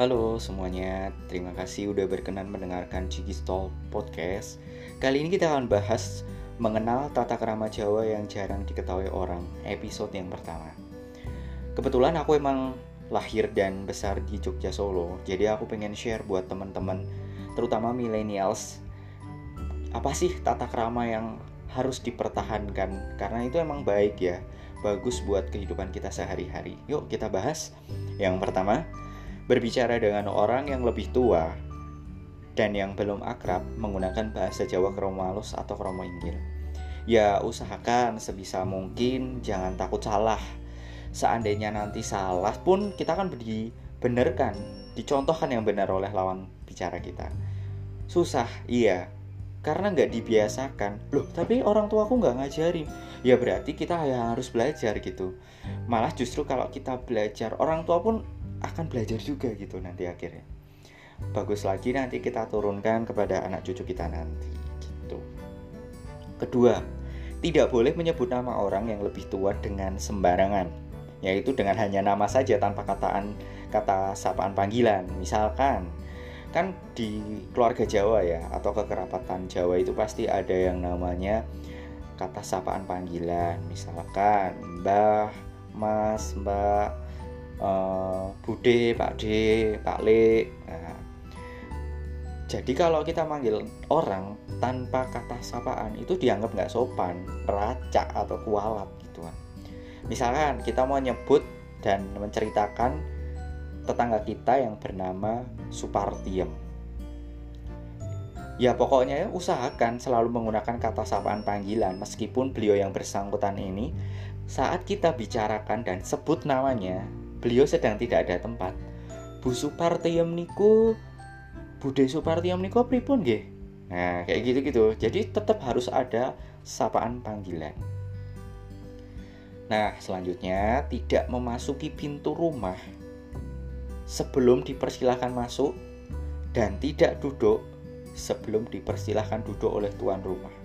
Halo semuanya, terima kasih udah berkenan mendengarkan Ciki Stall Podcast. Kali ini kita akan bahas mengenal tata kerama Jawa yang jarang diketahui orang, episode yang pertama. Kebetulan aku emang lahir dan besar di Jogja Solo, jadi aku pengen share buat teman-teman, terutama millennials, apa sih tata kerama yang harus dipertahankan karena itu emang baik ya bagus buat kehidupan kita sehari-hari yuk kita bahas yang pertama berbicara dengan orang yang lebih tua dan yang belum akrab menggunakan bahasa Jawa kromo halus atau kromo inggil. Ya usahakan sebisa mungkin jangan takut salah. Seandainya nanti salah pun kita kan dibenarkan, dicontohkan yang benar oleh lawan bicara kita. Susah, iya, karena nggak dibiasakan loh tapi orang tua aku nggak ngajarin ya berarti kita yang harus belajar gitu malah justru kalau kita belajar orang tua pun akan belajar juga gitu nanti akhirnya. Bagus lagi nanti kita turunkan kepada anak cucu kita nanti gitu. Kedua tidak boleh menyebut nama orang yang lebih tua dengan sembarangan yaitu dengan hanya nama saja tanpa kataan kata sapaan panggilan. Misalkan kan di keluarga Jawa ya atau kekerabatan Jawa itu pasti ada yang namanya kata sapaan panggilan. Misalkan Mbah, Mas, Mbak, uh, Bude, Pak D, Pak Le. Nah, jadi kalau kita manggil orang tanpa kata sapaan itu dianggap nggak sopan, racak atau kualat gitu kan. Misalkan kita mau nyebut dan menceritakan tetangga kita yang bernama Supartiem. Ya pokoknya ya, usahakan selalu menggunakan kata sapaan panggilan meskipun beliau yang bersangkutan ini saat kita bicarakan dan sebut namanya beliau sedang tidak ada tempat. Bu Supartiem niku Bude Supartiem niku pripun nggih? Nah, kayak gitu-gitu. Jadi tetap harus ada sapaan panggilan. Nah, selanjutnya tidak memasuki pintu rumah sebelum dipersilahkan masuk dan tidak duduk sebelum dipersilahkan duduk oleh tuan rumah.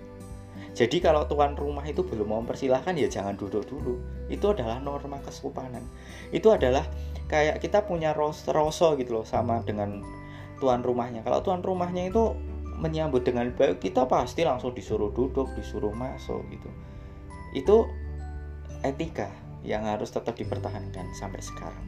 Jadi kalau tuan rumah itu belum mau mempersilahkan ya jangan duduk dulu. Itu adalah norma kesopanan. Itu adalah kayak kita punya rasa gitu loh sama dengan tuan rumahnya. Kalau tuan rumahnya itu menyambut dengan baik, kita pasti langsung disuruh duduk, disuruh masuk gitu. Itu etika yang harus tetap dipertahankan sampai sekarang.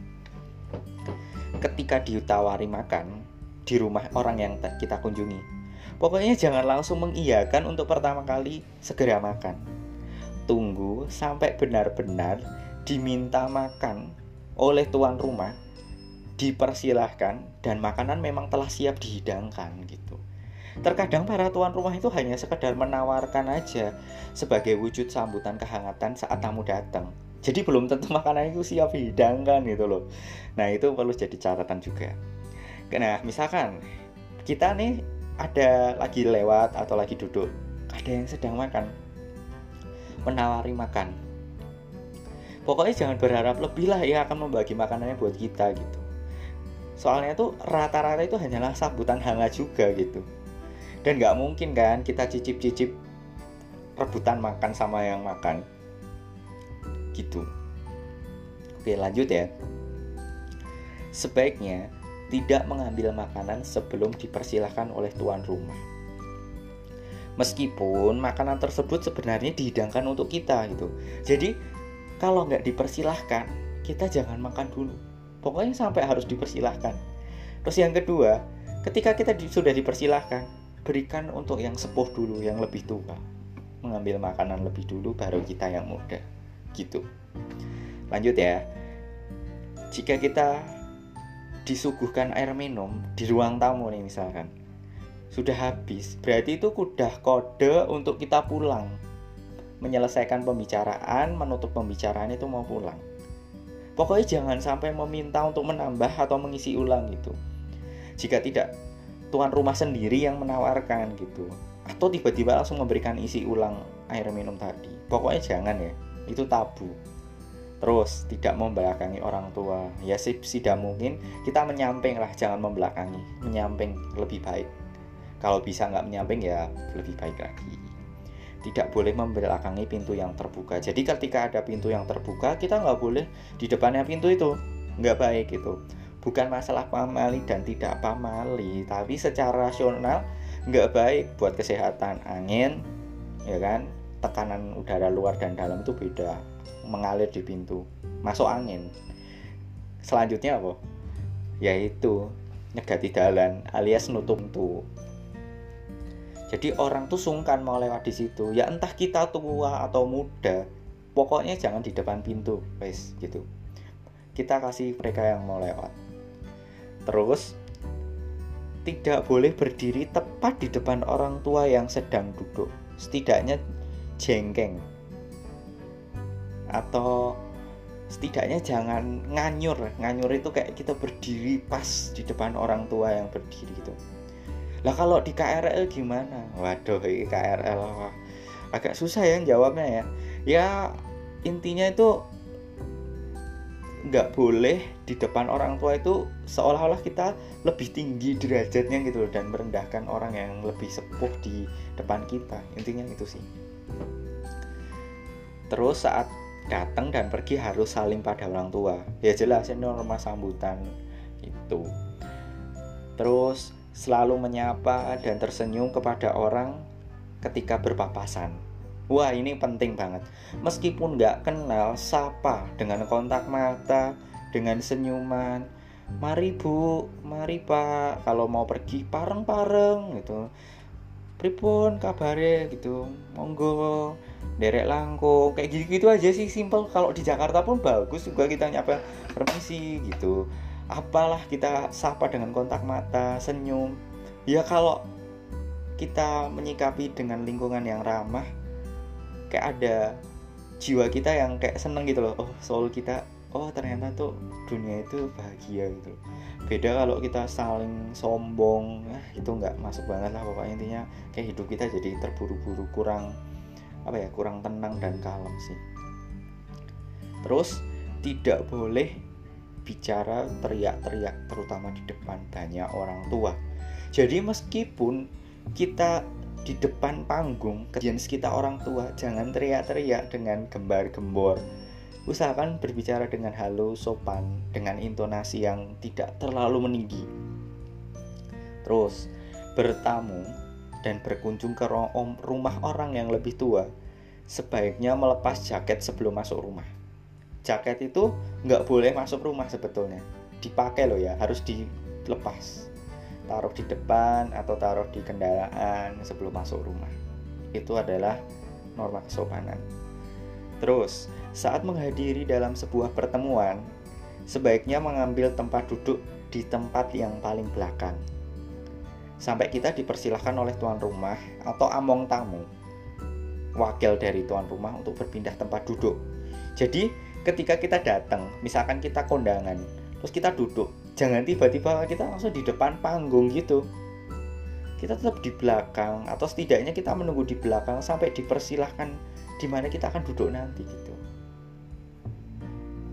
Ketika ditawari makan di rumah orang yang kita kunjungi, Pokoknya jangan langsung mengiyakan untuk pertama kali segera makan. Tunggu sampai benar-benar diminta makan oleh tuan rumah, dipersilahkan dan makanan memang telah siap dihidangkan gitu. Terkadang para tuan rumah itu hanya sekedar menawarkan aja sebagai wujud sambutan kehangatan saat tamu datang. Jadi belum tentu makanan itu siap dihidangkan gitu loh. Nah itu perlu jadi catatan juga. Nah misalkan kita nih ada lagi lewat atau lagi duduk ada yang sedang makan menawari makan. Pokoknya jangan berharap lebih lah yang akan membagi makanannya buat kita gitu. Soalnya tuh rata-rata itu hanyalah sambutan hangat juga gitu. Dan nggak mungkin kan kita cicip-cicip rebutan makan sama yang makan. Gitu. Oke lanjut ya. Sebaiknya tidak mengambil makanan sebelum dipersilahkan oleh tuan rumah. Meskipun makanan tersebut sebenarnya dihidangkan untuk kita gitu. Jadi kalau nggak dipersilahkan, kita jangan makan dulu. Pokoknya sampai harus dipersilahkan. Terus yang kedua, ketika kita sudah dipersilahkan, berikan untuk yang sepuh dulu, yang lebih tua. Mengambil makanan lebih dulu, baru kita yang muda. Gitu. Lanjut ya. Jika kita disuguhkan air minum di ruang tamu nih misalkan. Sudah habis berarti itu udah kode untuk kita pulang. Menyelesaikan pembicaraan menutup pembicaraan itu mau pulang. Pokoknya jangan sampai meminta untuk menambah atau mengisi ulang gitu. Jika tidak tuan rumah sendiri yang menawarkan gitu. Atau tiba-tiba langsung memberikan isi ulang air minum tadi. Pokoknya jangan ya itu tabu terus tidak membelakangi orang tua. Ya sih tidak mungkin kita menyamping lah jangan membelakangi menyamping lebih baik. Kalau bisa nggak menyamping ya lebih baik lagi. Tidak boleh membelakangi pintu yang terbuka. Jadi ketika ada pintu yang terbuka kita nggak boleh di depannya pintu itu. Nggak baik itu bukan masalah pamali dan tidak pamali tapi secara rasional nggak baik buat kesehatan angin ya kan tekanan udara luar dan dalam itu beda mengalir di pintu masuk angin. Selanjutnya apa? Yaitu nyegati jalan alias nutup tuh jadi orang tuh sungkan mau lewat di situ. Ya entah kita tua atau muda pokoknya jangan di depan pintu guys gitu. Kita kasih mereka yang mau lewat. Terus tidak boleh berdiri tepat di depan orang tua yang sedang duduk. Setidaknya jengkeng. Atau setidaknya jangan nganyur. Nganyur itu kayak kita berdiri pas di depan orang tua yang berdiri gitu. Lah kalau di KRL gimana? Waduh ini KRL agak susah ya jawabnya ya. Ya intinya itu nggak boleh di depan orang tua itu seolah-olah kita lebih tinggi derajatnya gitu dan merendahkan orang yang lebih sepuh di depan kita. Intinya itu sih terus saat datang dan pergi harus saling pada orang tua. Ya jelas ini norma sambutan. Itu terus selalu menyapa dan tersenyum kepada orang ketika berpapasan. Wah ini penting banget. Meskipun nggak kenal, sapa dengan kontak mata, dengan senyuman. Mari bu, mari pak. Kalau mau pergi pareng-pareng gitu. Pripun kabare gitu. Monggo Derek langkung Kayak gitu-gitu aja sih simple Kalau di Jakarta pun bagus juga kita nyapa permisi gitu. Apalah kita sapa dengan kontak mata, senyum. Ya kalau kita menyikapi dengan lingkungan yang ramah kayak ada jiwa kita yang kayak seneng gitu loh. Oh soul kita oh ternyata tuh dunia itu bahagia gitu. Beda kalau kita saling sombong. Nah, itu nggak masuk banget lah pokoknya. Intinya kayak hidup kita jadi terburu-buru kurang apa ya kurang tenang dan kalem sih. Terus tidak boleh bicara teriak-teriak terutama di depan banyak orang tua. Jadi meskipun kita di depan panggung kejadian kita orang tua jangan teriak-teriak dengan gembar-gembor usahakan berbicara dengan halus sopan dengan intonasi yang tidak terlalu meninggi. Terus bertamu dan berkunjung ke rumah orang yang lebih tua sebaiknya melepas jaket sebelum masuk rumah jaket itu nggak boleh masuk rumah sebetulnya dipakai loh ya harus dilepas taruh di depan atau taruh di kendaraan sebelum masuk rumah. Itu adalah norma kesopanan. Terus, saat menghadiri dalam sebuah pertemuan, sebaiknya mengambil tempat duduk di tempat yang paling belakang. Sampai kita dipersilahkan oleh tuan rumah atau among tamu, wakil dari tuan rumah untuk berpindah tempat duduk. Jadi, ketika kita datang, misalkan kita kondangan, terus kita duduk, jangan tiba-tiba kita langsung di depan panggung gitu. Kita tetap di belakang atau setidaknya kita menunggu di belakang sampai dipersilahkan di mana kita akan duduk nanti gitu.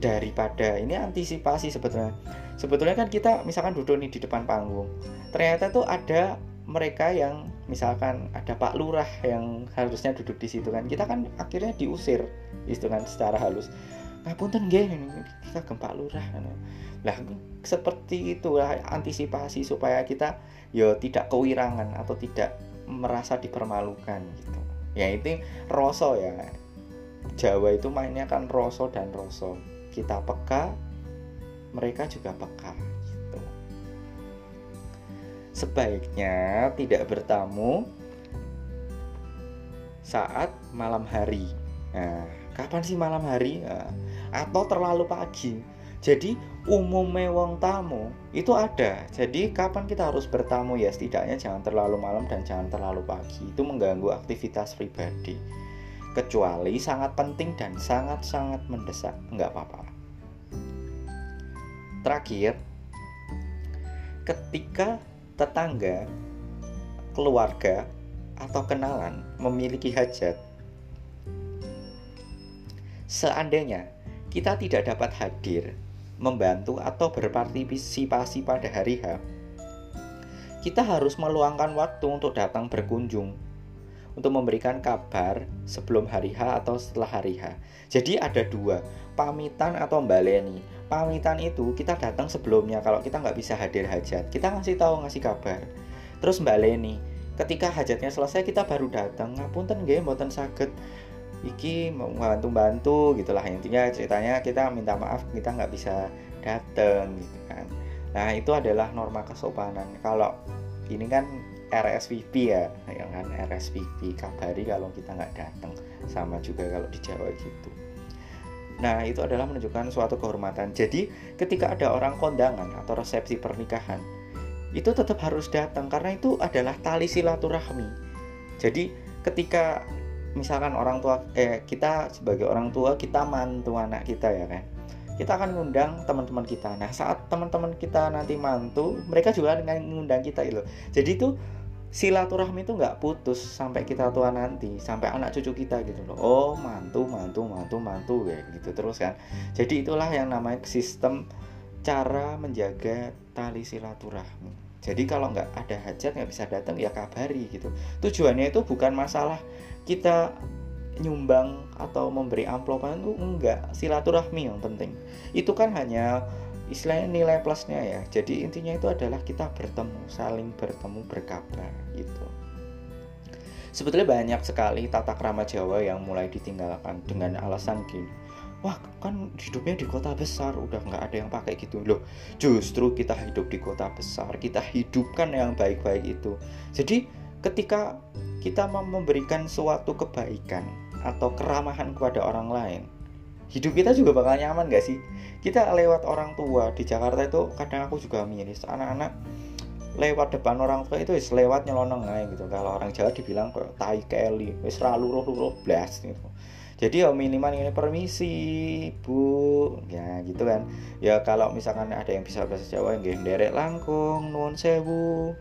Daripada ini antisipasi sebetulnya sebetulnya kan kita misalkan duduk nih di depan panggung ternyata tuh ada mereka yang misalkan ada Pak Lurah yang harusnya duduk di situ kan. Kita kan akhirnya diusir itu kan secara halus. Ngapunten nggih kita gempa lurah lah seperti itulah antisipasi supaya kita ya tidak kewirangan atau tidak merasa dipermalukan gitu. Ya itu rosso ya. Jawa itu mainnya kan rosso dan rosso kita peka mereka juga peka sebaiknya tidak bertamu saat malam hari. Nah kapan sih malam hari? Nah, atau terlalu pagi. Jadi umum mewong tamu itu ada. Jadi kapan kita harus bertamu? Ya setidaknya jangan terlalu malam dan jangan terlalu pagi. Itu mengganggu aktivitas pribadi. Kecuali sangat penting dan sangat-sangat mendesak. Nggak apa-apa. Terakhir ketika tetangga keluarga atau kenalan memiliki hajat seandainya kita tidak dapat hadir, membantu atau berpartisipasi pada hari H, kita harus meluangkan waktu untuk datang berkunjung untuk memberikan kabar sebelum hari H atau setelah hari H. Jadi ada dua, pamitan atau baleni. Pamitan itu kita datang sebelumnya. Kalau kita nggak bisa hadir hajat kita ngasih tahu ngasih kabar. Terus mbak Leni ketika hajatnya selesai kita baru datang. Ngapunten nggih mboten saged. Iki mau bantu-bantu gitulah. Intinya ceritanya kita minta maaf kita nggak bisa datang gitu kan. Nah itu adalah norma kesopanan. Kalau ini kan RSVP ya. Yang kan RSVP kabari kalau kita nggak datang sama juga kalau di Jawa gitu nah itu adalah menunjukkan suatu kehormatan jadi ketika ada orang kondangan atau resepsi pernikahan itu tetap harus datang karena itu adalah tali silaturahmi jadi ketika misalkan orang tua eh kita sebagai orang tua kita mantu anak kita ya kan kita akan ngundang teman-teman kita. Nah, saat teman-teman kita nanti mantu, mereka juga akan ngundang kita itu. Jadi itu silaturahmi itu nggak putus sampai kita tua nanti, sampai anak cucu kita gitu loh. Oh, mantu, mantu, mantu, mantu kayak gitu terus kan. Jadi itulah yang namanya sistem cara menjaga tali silaturahmi. Jadi kalau nggak ada hajat nggak bisa datang ya kabari gitu. Tujuannya itu bukan masalah kita nyumbang atau memberi amplopan itu enggak silaturahmi yang penting itu kan hanya istilahnya nilai plusnya ya. Jadi intinya itu adalah kita bertemu saling bertemu berkabar gitu. Sebetulnya banyak sekali tata krama Jawa yang mulai ditinggalkan dengan alasan gini. Wah kan hidupnya di kota besar udah nggak ada yang pakai gitu. Loh justru kita hidup di kota besar kita hidupkan yang baik-baik itu. Jadi ketika kita memberikan suatu kebaikan atau keramahan kepada orang lain hidup kita juga bakal nyaman gak sih? Kita lewat orang tua di Jakarta itu kadang aku juga miris anak-anak lewat depan orang tua itu is lewat nyelonong aja gitu. Kalau orang Jawa dibilang kok tai keli wis ralu roh roh blas gitu. Jadi ya minimal ini permisi bu. Ya gitu kan. Ya kalau misalkan ada yang bisa bahasa Jawa yang derek langkung nuwun sewu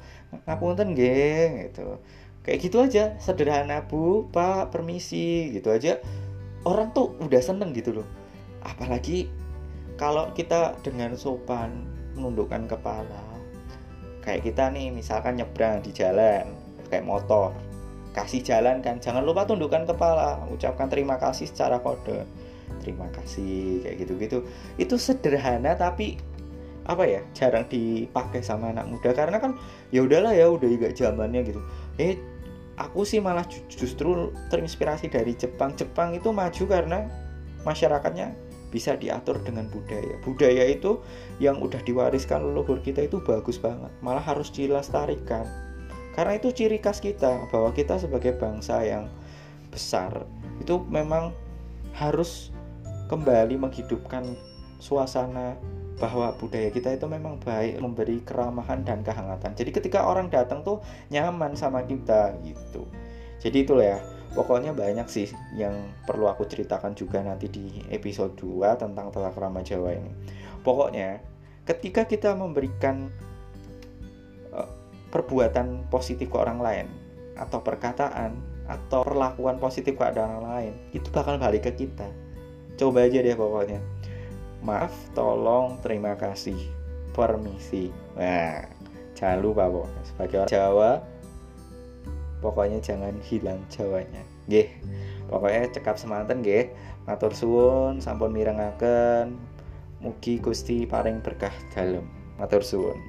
ngapunten nggih gitu. Kayak gitu aja sederhana bu. Pak permisi gitu aja orang tuh udah seneng gitu loh. Apalagi kalau kita dengan sopan menundukkan kepala kayak kita nih misalkan nyebrang di jalan kayak motor kasih jalan kan. Jangan lupa tundukkan kepala ucapkan terima kasih secara kode. Terima kasih kayak gitu-gitu. Itu sederhana tapi apa ya jarang dipakai sama anak muda. Karena kan ya udahlah ya udah juga zamannya gitu. Eh aku sih malah justru terinspirasi dari Jepang. Jepang itu maju karena masyarakatnya bisa diatur dengan budaya. Budaya itu yang udah diwariskan leluhur kita itu bagus banget. Malah harus dilestarikan. Karena itu ciri khas kita bahwa kita sebagai bangsa yang besar itu memang harus kembali menghidupkan suasana bahwa budaya kita itu memang baik memberi keramahan dan kehangatan. Jadi ketika orang datang tuh nyaman sama kita gitu. Jadi itulah ya pokoknya banyak sih yang perlu aku ceritakan juga nanti di episode 2 tentang tata krama Jawa ini. Pokoknya ketika kita memberikan uh, perbuatan positif ke orang lain atau perkataan atau perlakuan positif ke orang lain itu bakal balik ke kita. Coba aja deh pokoknya maaf, tolong, terima kasih, permisi. Nah, jangan lupa pokoknya sebagai orang Jawa pokoknya jangan hilang Jawanya. Nggih. Pokoknya cekap semanten nggih. Matur suwun sampun mirengaken. Mugi Gusti paring berkah dalem. Matur suwun.